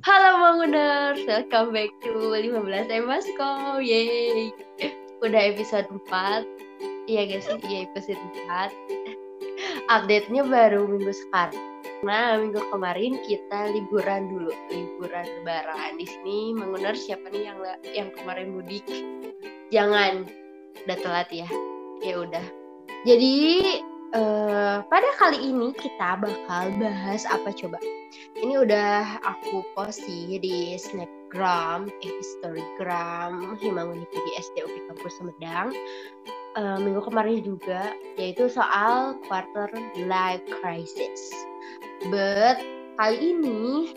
Halo Banguners, welcome back to 15 Emasco, yeay Udah episode 4 Iya guys, iya episode 4 Update-nya baru minggu sekarang Nah, minggu kemarin kita liburan dulu, liburan lebaran di sini. Mengunar siapa nih yang yang kemarin mudik? Jangan, udah telat ya. Ya udah. Jadi uh, pada kali ini kita bakal bahas apa coba? Ini udah aku post sih di Snapgram, eh Storygram Himanguni SD UP Kampus Sumedang. Uh, minggu kemarin juga yaitu soal quarter life crisis. But kali ini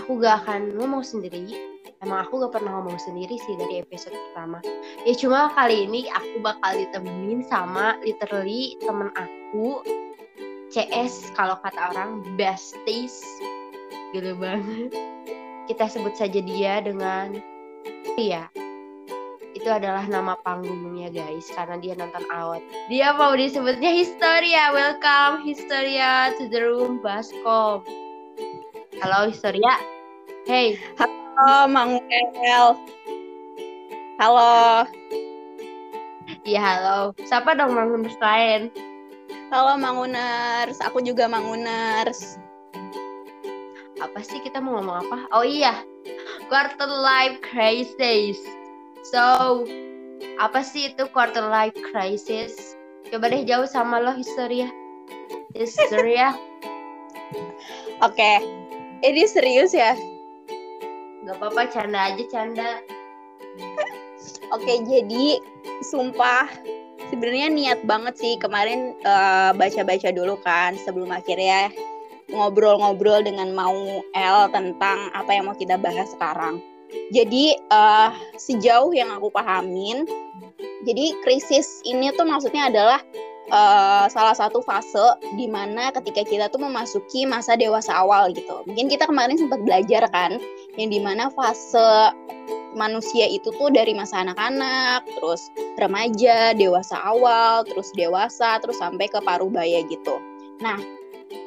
aku gak akan ngomong sendiri. Emang aku gak pernah ngomong sendiri sih dari episode pertama. Ya cuma kali ini aku bakal ditemenin sama literally temen aku CS kalau kata orang besties. Gitu banget. Kita sebut saja dia dengan iya itu adalah nama panggungnya guys karena dia nonton awet. Dia mau disebutnya Historia welcome Historia to the room Baskom. Halo Historia hey halo Mang El halo iya halo siapa dong Manguners lain halo Manguners aku juga Manguners apa sih kita mau ngomong apa? Oh iya, quarter life crisis. So, apa sih itu quarter life crisis? Coba deh jauh sama lo Historia. Historia. Oke, okay. ini serius ya? Gak apa-apa, canda aja canda. Oke, jadi sumpah sebenarnya niat banget sih kemarin eh, baca-baca uh, dulu kan sebelum akhirnya ngobrol-ngobrol dengan mau L tentang apa yang mau kita bahas sekarang. Jadi uh, sejauh yang aku pahamin, jadi krisis ini tuh maksudnya adalah uh, salah satu fase di mana ketika kita tuh memasuki masa dewasa awal gitu. Mungkin kita kemarin sempat belajar kan, yang di mana fase manusia itu tuh dari masa anak-anak, terus remaja, dewasa awal, terus dewasa, terus sampai ke parubaya gitu. Nah,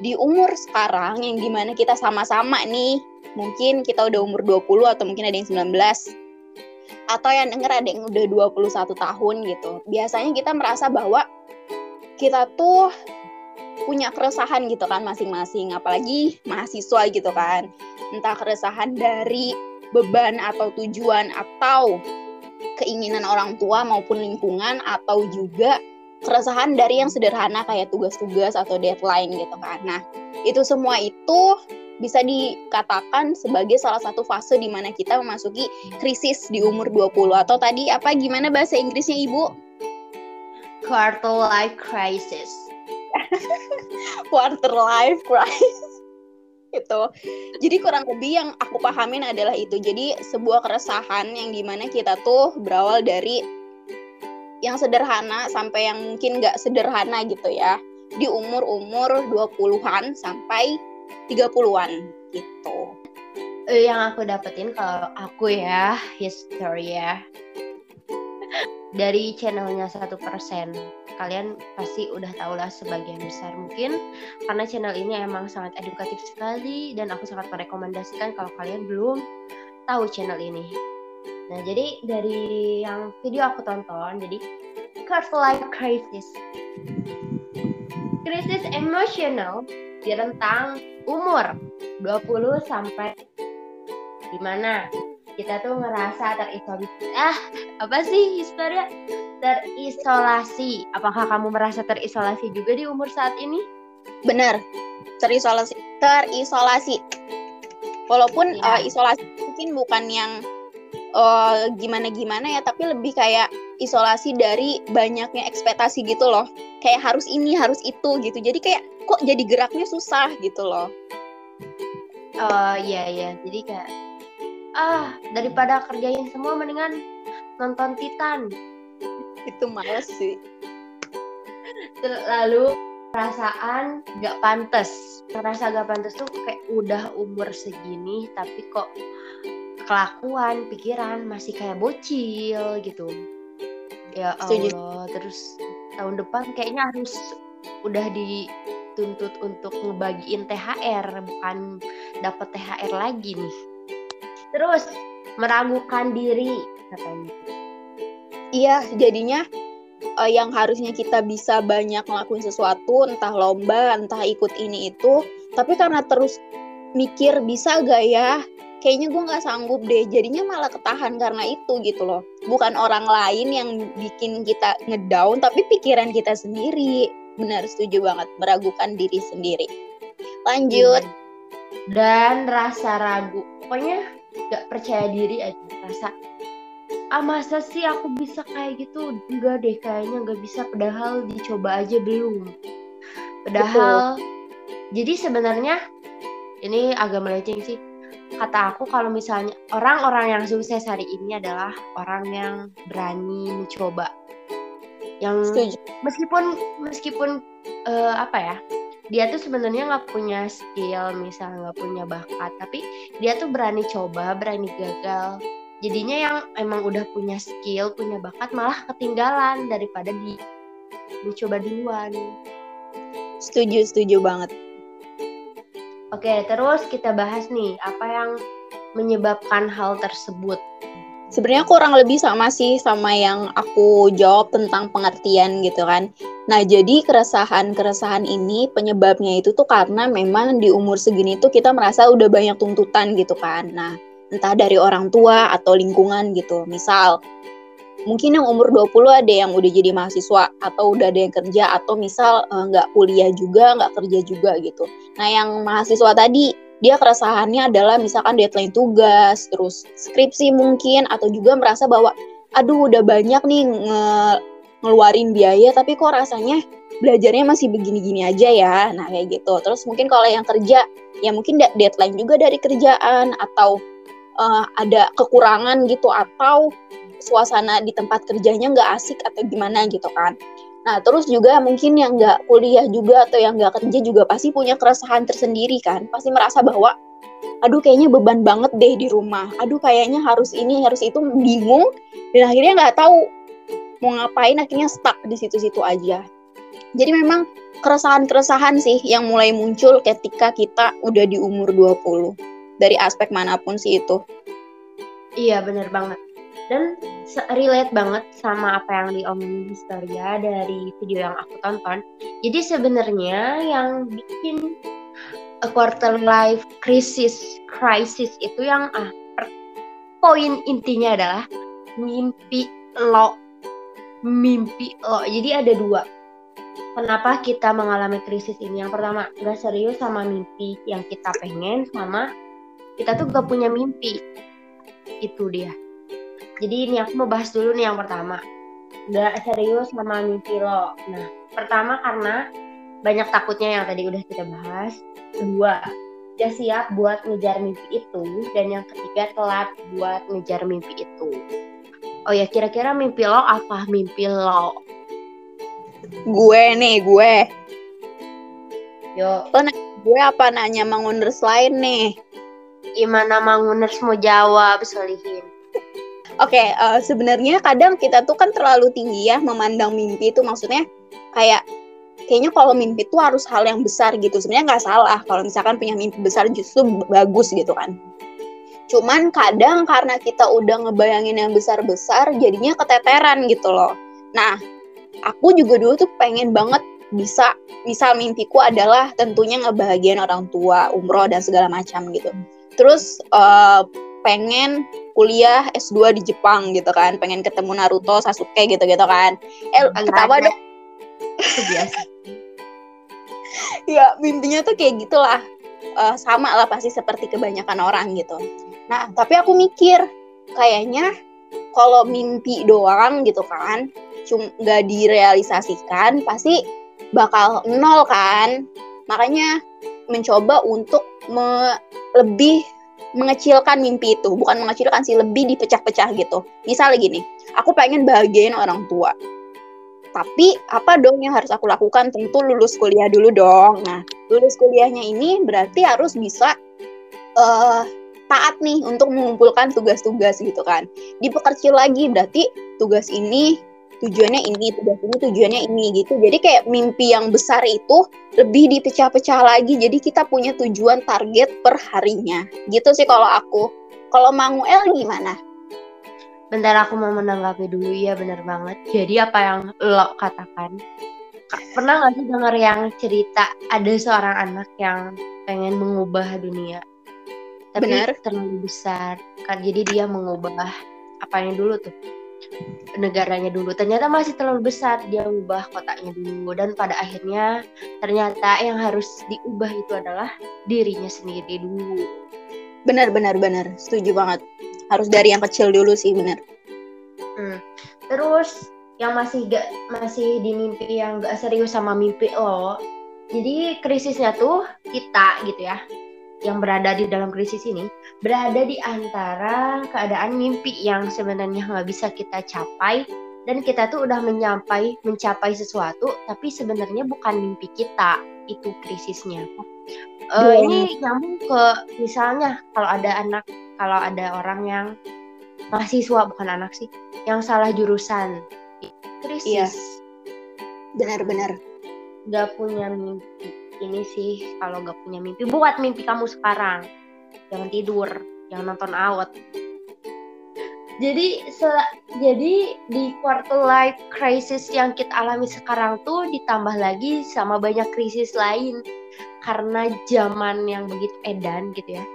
di umur sekarang yang di mana kita sama-sama nih mungkin kita udah umur 20 atau mungkin ada yang 19 atau yang denger ada yang udah 21 tahun gitu biasanya kita merasa bahwa kita tuh punya keresahan gitu kan masing-masing apalagi mahasiswa gitu kan entah keresahan dari beban atau tujuan atau keinginan orang tua maupun lingkungan atau juga keresahan dari yang sederhana kayak tugas-tugas atau deadline gitu kan. Nah, itu semua itu bisa dikatakan sebagai salah satu fase di mana kita memasuki krisis di umur 20 atau tadi apa gimana bahasa Inggrisnya Ibu? Quarter life crisis. Quarter life crisis. Itu. Jadi kurang lebih yang aku pahamin adalah itu. Jadi sebuah keresahan yang di mana kita tuh berawal dari yang sederhana sampai yang mungkin nggak sederhana gitu ya di umur-umur 20-an sampai 30-an gitu. Eh, yang aku dapetin kalau aku ya history ya dari channelnya satu persen kalian pasti udah tau lah sebagian besar mungkin karena channel ini emang sangat edukatif sekali dan aku sangat merekomendasikan kalau kalian belum tahu channel ini Nah, jadi dari yang video aku tonton, jadi quarter life crisis. Krisis emosional di rentang umur 20 sampai di mana kita tuh ngerasa terisolasi. Ah, apa sih historia? Terisolasi. Apakah kamu merasa terisolasi juga di umur saat ini? Benar. Terisolasi. Terisolasi. Walaupun ya. uh, isolasi mungkin bukan yang uh, gimana gimana ya tapi lebih kayak isolasi dari banyaknya ekspektasi gitu loh kayak harus ini harus itu gitu jadi kayak kok jadi geraknya susah gitu loh oh iya iya jadi kayak ah daripada kerjain semua mendingan nonton Titan. Itu males sih. Lalu perasaan gak pantas. Merasa gak pantas tuh kayak udah umur segini tapi kok kelakuan pikiran masih kayak bocil gitu. Ya Allah terus tahun depan kayaknya harus udah di dituntut untuk ngebagiin THR bukan dapat THR lagi nih. Terus meragukan diri katanya. Iya jadinya uh, yang harusnya kita bisa banyak ngelakuin sesuatu entah lomba entah ikut ini itu tapi karena terus mikir bisa gak ya? Kayaknya gue nggak sanggup deh. Jadinya malah ketahan karena itu gitu loh. Bukan orang lain yang bikin kita ngedown tapi pikiran kita sendiri. Benar setuju banget. Meragukan diri sendiri. Lanjut. Dan rasa ragu. Pokoknya gak percaya diri aja rasa ah masa sih aku bisa kayak gitu? Enggak deh kayaknya nggak bisa. Padahal dicoba aja belum. Padahal Betul. jadi sebenarnya ini agak melenceng sih. Kata aku kalau misalnya orang-orang yang sukses hari ini adalah orang yang berani mencoba. Yang Setuju. meskipun meskipun uh, apa ya dia tuh sebenarnya nggak punya skill misalnya nggak punya bakat tapi dia tuh berani coba berani gagal jadinya yang emang udah punya skill punya bakat malah ketinggalan daripada di mencoba duluan setuju setuju banget Oke, terus kita bahas nih apa yang menyebabkan hal tersebut. Sebenarnya kurang lebih sama sih sama yang aku jawab tentang pengertian gitu kan. Nah, jadi keresahan-keresahan ini penyebabnya itu tuh karena memang di umur segini tuh kita merasa udah banyak tuntutan gitu kan. Nah, entah dari orang tua atau lingkungan gitu. Misal, mungkin yang umur 20 ada yang udah jadi mahasiswa atau udah ada yang kerja atau misal eh, nggak uh, kuliah juga nggak kerja juga gitu. Nah yang mahasiswa tadi dia keresahannya adalah misalkan deadline tugas terus skripsi mungkin atau juga merasa bahwa aduh udah banyak nih nge ngeluarin biaya tapi kok rasanya belajarnya masih begini-gini aja ya? Nah kayak gitu. Terus mungkin kalau yang kerja ya mungkin deadline juga dari kerjaan atau uh, ada kekurangan gitu atau suasana di tempat kerjanya nggak asik atau gimana gitu kan. Nah, terus juga mungkin yang nggak kuliah juga atau yang nggak kerja juga pasti punya keresahan tersendiri kan. Pasti merasa bahwa, aduh kayaknya beban banget deh di rumah. Aduh kayaknya harus ini, harus itu, bingung. Dan akhirnya nggak tahu mau ngapain, akhirnya stuck di situ-situ aja. Jadi memang keresahan-keresahan sih yang mulai muncul ketika kita udah di umur 20. Dari aspek mana pun sih itu. Iya, bener banget dan relate banget sama apa yang diomongin Historia dari video yang aku tonton. Jadi sebenarnya yang bikin a quarter life crisis crisis itu yang ah poin intinya adalah mimpi lo mimpi lo. Jadi ada dua. Kenapa kita mengalami krisis ini? Yang pertama, gak serius sama mimpi yang kita pengen, sama kita tuh gak punya mimpi. Itu dia jadi ini aku mau bahas dulu nih yang pertama. Gak serius sama mimpi lo. Nah, pertama karena banyak takutnya yang tadi udah kita bahas. Kedua, gak siap buat ngejar mimpi itu. Dan yang ketiga, telat buat ngejar mimpi itu. Oh ya, kira-kira mimpi lo apa mimpi lo? Gue nih, gue. Yo. Lo nanya gue apa nanya Manguners lain nih? Gimana Manguners mau jawab, Solihin? Oke, okay, uh, eh, sebenarnya kadang kita tuh kan terlalu tinggi ya memandang mimpi itu maksudnya kayak kayaknya kalau mimpi itu harus hal yang besar gitu. Sebenarnya nggak salah kalau misalkan punya mimpi besar justru bagus gitu kan. Cuman kadang karena kita udah ngebayangin yang besar-besar jadinya keteteran gitu loh. Nah, aku juga dulu tuh pengen banget bisa misal mimpiku adalah tentunya ngebahagiain orang tua, umroh dan segala macam gitu. Terus uh, pengen kuliah S2 di Jepang gitu kan. Pengen ketemu Naruto Sasuke gitu gitu kan. Eh ketawa dong itu biasa. Ya mimpinya tuh kayak gitulah. Uh, sama lah pasti seperti kebanyakan orang gitu. Nah tapi aku mikir kayaknya kalau mimpi doang gitu kan cuma nggak direalisasikan pasti bakal nol kan. Makanya mencoba untuk me lebih mengecilkan mimpi itu. Bukan mengecilkan sih lebih dipecah-pecah gitu. Misalnya gini aku pengen bahagiain orang tua. Tapi apa dong yang harus aku lakukan? Tentu lulus kuliah dulu dong. Nah lulus kuliahnya ini berarti harus bisa uh, taat nih untuk mengumpulkan tugas-tugas gitu kan. Diperkecil lagi berarti tugas ini tujuannya ini tugas ini tujuannya ini gitu. Jadi kayak mimpi yang besar itu lebih dipecah-pecah lagi. Jadi kita punya tujuan target per harinya. Gitu sih kalau aku. Kalau Manguel gimana? Bentar aku mau menanggapi dulu. Ya benar banget. Jadi apa yang lo katakan? Pernah nggak sih dengar yang cerita ada seorang anak yang pengen mengubah dunia? Tapi Benar. terlalu besar. Kan jadi dia mengubah apa yang dulu tuh negaranya dulu. Ternyata masih terlalu besar dia ubah kotaknya dulu. Dan pada akhirnya ternyata yang harus diubah itu adalah dirinya sendiri dulu. Benar benar benar. Setuju banget. Harus dari yang kecil dulu sih benar. Hmm. terus yang masih gak masih di mimpi yang gak serius sama mimpi lo jadi krisisnya tuh kita gitu ya yang berada di dalam krisis ini berada di antara keadaan mimpi yang sebenarnya nggak bisa kita capai dan kita tuh udah mencapai mencapai sesuatu tapi sebenarnya bukan mimpi kita itu krisisnya. Uh, ini nyambung ke misalnya kalau ada anak kalau ada orang yang mahasiswa bukan anak sih yang salah jurusan krisis. Iya. benar-benar gak punya mimpi ini sih kalau gak punya mimpi buat mimpi kamu sekarang. Jangan tidur jangan nonton out. Jadi se jadi di quarter life crisis yang kita alami sekarang tuh ditambah lagi sama banyak krisis lain. Karena zaman yang begitu edan gitu ya.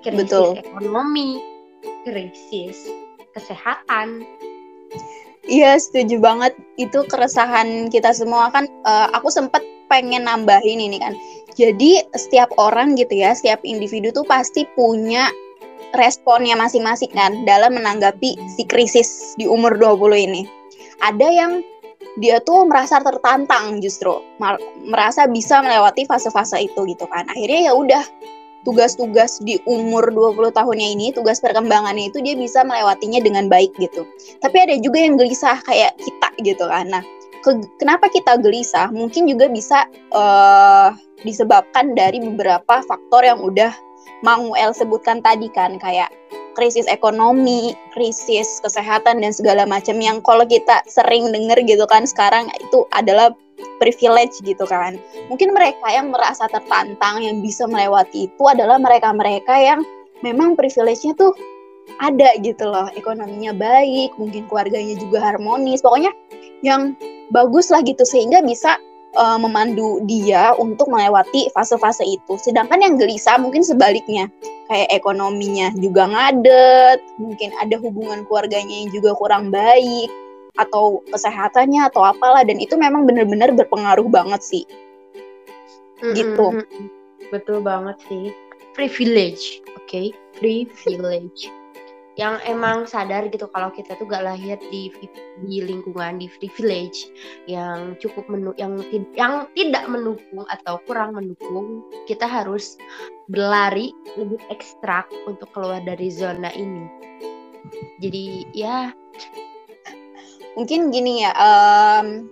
Krisis Betul. ekonomi krisis kesehatan. Iya setuju banget. Itu keresahan kita semua. Kan uh, aku sempat pengen nambahin ini kan. Jadi setiap orang gitu ya, setiap individu tuh pasti punya responnya masing-masing kan dalam menanggapi si krisis di umur 20 ini. Ada yang dia tuh merasa tertantang justru merasa bisa melewati fase-fase itu gitu kan. Akhirnya ya udah tugas-tugas di umur 20 tahunnya ini, tugas perkembangannya itu dia bisa melewatinya dengan baik gitu. Tapi ada juga yang gelisah kayak kita gitu kan. Nah, ke, kenapa kita gelisah? Mungkin juga bisa uh, disebabkan dari beberapa faktor yang udah Mang El sebutkan tadi kan kayak krisis ekonomi, krisis kesehatan dan segala macam yang kalau kita sering dengar gitu kan sekarang itu adalah privilege gitu kan. Mungkin mereka yang merasa tertantang yang bisa melewati itu adalah mereka-mereka yang memang privilege-nya tuh ada gitu loh. Ekonominya baik mungkin keluarganya juga harmonis. Pokoknya yang bagus lah gitu sehingga bisa uh, memandu dia untuk melewati fase-fase itu. Sedangkan yang gelisah mungkin sebaliknya kayak ekonominya juga ngadet mungkin ada hubungan keluarganya yang juga kurang baik atau kesehatannya atau apalah dan itu memang benar-benar berpengaruh banget sih. Mm-hmm. gitu. betul banget sih. Privilege oke okay? privilege yang emang sadar gitu kalau kita tuh gak lahir di di lingkungan di privilege yang cukup menu yang yang tidak mendukung atau kurang mendukung kita harus berlari lebih ekstrak untuk keluar dari zona ini. Jadi ya. Mungkin gini ya um,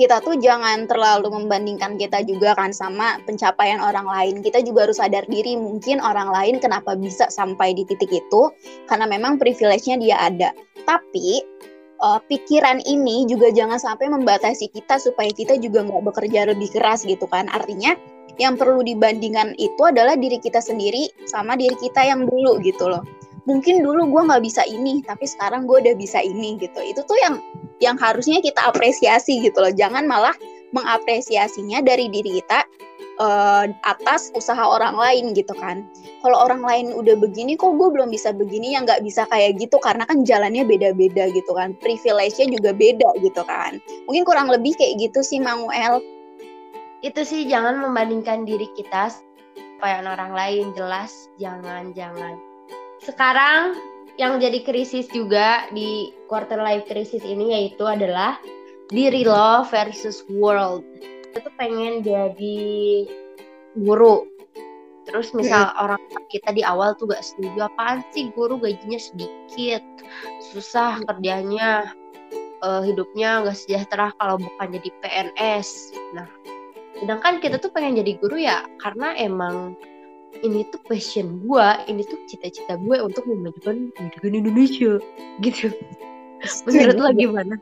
kita tuh jangan terlalu membandingkan kita juga kan sama pencapaian orang lain. Kita juga harus sadar diri mungkin orang lain kenapa bisa sampai di titik itu karena memang privilege-nya dia ada. Tapi uh, pikiran ini juga jangan sampai membatasi kita supaya kita juga nggak bekerja lebih keras gitu kan. Artinya yang perlu dibandingkan itu adalah diri kita sendiri sama diri kita yang dulu gitu loh mungkin dulu gue nggak bisa ini tapi sekarang gue udah bisa ini gitu. Itu tuh yang yang harusnya kita apresiasi gitu loh. Jangan malah mengapresiasinya dari diri kita uh, atas usaha orang lain gitu kan. Kalau orang lain udah begini kok gue belum bisa begini yang nggak bisa kayak gitu? Karena kan jalannya beda-beda gitu kan. Privilege-nya juga beda gitu kan. Mungkin kurang lebih kayak gitu sih Manuel itu sih jangan membandingkan diri kita supaya orang lain. Jelas jangan jangan sekarang yang jadi krisis juga di quarter life krisis ini yaitu adalah diri lo versus world. Itu pengen jadi guru. Terus misal hmm. orang kita di awal tuh gak setuju apaan sih guru gajinya sedikit, susah kerjanya, uh, hidupnya gak sejahtera kalau bukan jadi PNS. Nah, sedangkan kita tuh pengen jadi guru ya karena emang ini tuh passion gue ini tuh cita-cita gue untuk memajukan pendidikan Indonesia. Gitu. Menurut lo gimana?